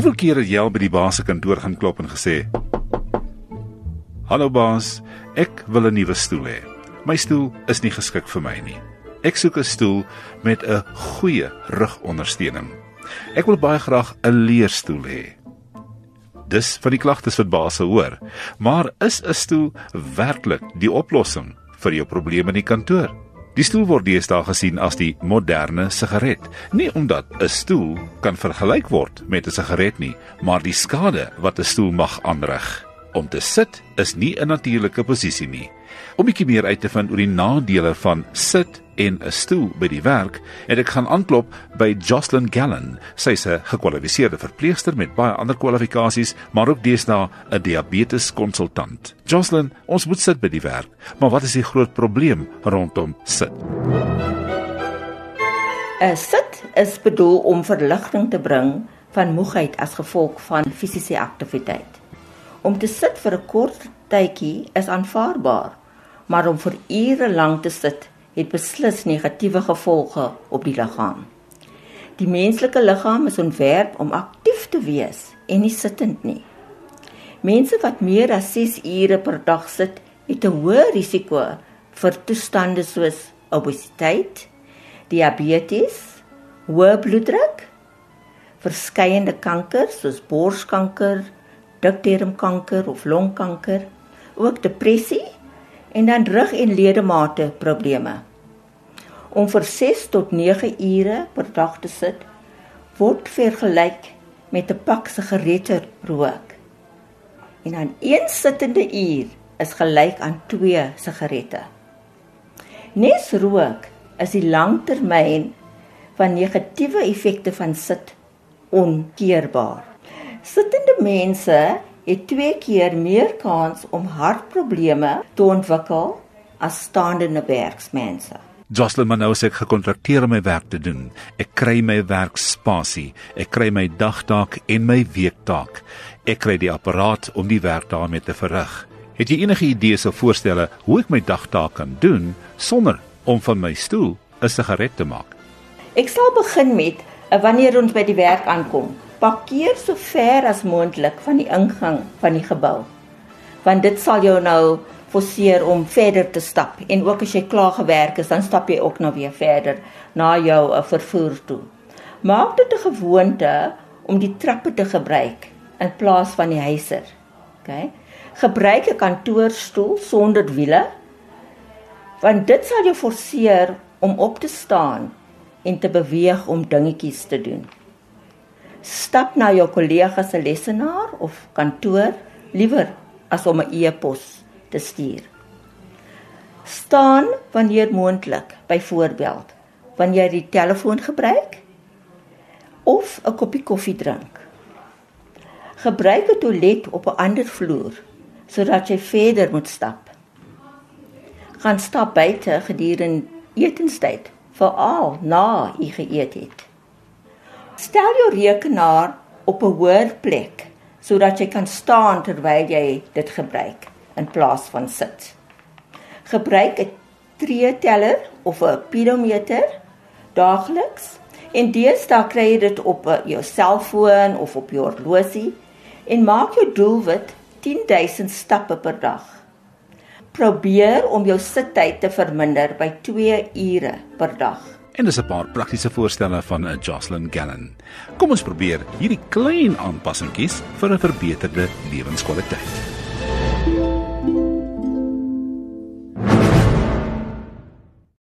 Hoeveel keer het jy al by die baas se kantoor gaan klop en gesê: "Hallo baas, ek wil 'n nuwe stoel hê. My stoel is nie geskik vir my nie. Ek soek 'n stoel met 'n goeie rugondersteuning. Ek wil baie graag 'n leerstoel hê." Dis van die klagtes wat baas hoor. Maar is 'n stoel werklik die oplossing vir jou probleme in die kantoor? Die stoel word deesdae gesien as die moderne sigaret, nie omdat 'n stoel kan vergelyk word met 'n sigaret nie, maar die skade wat 'n stoel mag aanrig. Om te sit is nie 'n natuurlike posisie nie. Om 'n bietjie meer uit te vind oor die nadele van sit en 'n stoel by die werk, het ek gaan aanklop by Jocelyn Gallen. Sy is 'n gekwalifiseerde verpleegster met baie ander kwalifikasies, maar ook deesdae 'n diabeteskonsultant. Jocelyn, ons moet sit by die werk, maar wat is die groot probleem rondom sit? 'n Sit is bedoel om verligting te bring van moegheid as gevolg van fisiese aktiwiteit. Om te sit vir 'n kort tydjie is aanvaarbaar, maar om vir ure lank te sit het beslis negatiewe gevolge op die liggaam. Die menslike liggaam is ontwerp om aktief te wees en nie sittend nie. Mense wat meer as 6 ure per dag sit, het 'n hoër risiko vir toestande soos obesiteit, diabetes, hoë bloeddruk, verskeiende kankers soos borskanker, diktermkanker of longkanker, ook depressie en dan rug en ledemate probleme. Om vir 6 tot 9 ure per dag te sit word vergelyk met 'n pak sigarette rook. En dan een sittende uur is gelyk aan 2 sigarette. Nes rook is die langtermyn van negatiewe effekte van sit onkeerbaar. Sittende mense het twee keer meer kans om hartprobleme te ontwikkel as staande werksmense. Jocelyn Manou sê ek gekontrakteer om my werk te doen. Ek kry my werkspasie. Ek kry my dagtaak en my weektaak. Ek kry die apparaat om die werk daarmee te verrig. Het jy enige idees of voorstelle hoe ek my dagtaak kan doen sonder om van my stoel 'n sigaret te maak? Ek sal begin met eh, wanneer ons by die werk aankom. Parkeer so ver as moontlik van die ingang van die gebou. Want dit sal jou nou forceer om verder te stap en ook as jy klaar gewerk is, dan stap jy ook nou weer verder na jou uh, vervoer toe. Maak dit 'n gewoonte om die trappe te gebruik in plaas van die huiser. OK? Gebruik 'n kantoorstoel sonder wiele want dit sal jou forceer om op te staan en te beweeg om dingetjies te doen. Stap na jou kollega se lesenaar of kantoor liewer as om 'n e-pos te stuur. Staan wanneer moontlik, byvoorbeeld wanneer jy die telefoon gebruik of 'n koppie koffie drink. Gebruik 'n toilet op 'n ander vloer sodat jy verder moet stap. Gaan stap buite gedurende etenstyd veral na u geëet het. Stel jou rekenaar op 'n hoër plek sodat jy kan staan terwyl jy dit gebruik in plaas van sit. Gebruik 'n treeteller of 'n pedometer daagliks en deesdae kry jy dit op eh, jou selfoon of op jou horlosie en maak jou doelwit 10000 stappe per dag probeer om jou sittyd te verminder by 2 ure per dag. En dis 'n paar praktiese voorstelle van 'n Jocelyn Gallen. Kom ons probeer hierdie klein aanpassingkies vir 'n verbeterde lewenskwaliteit.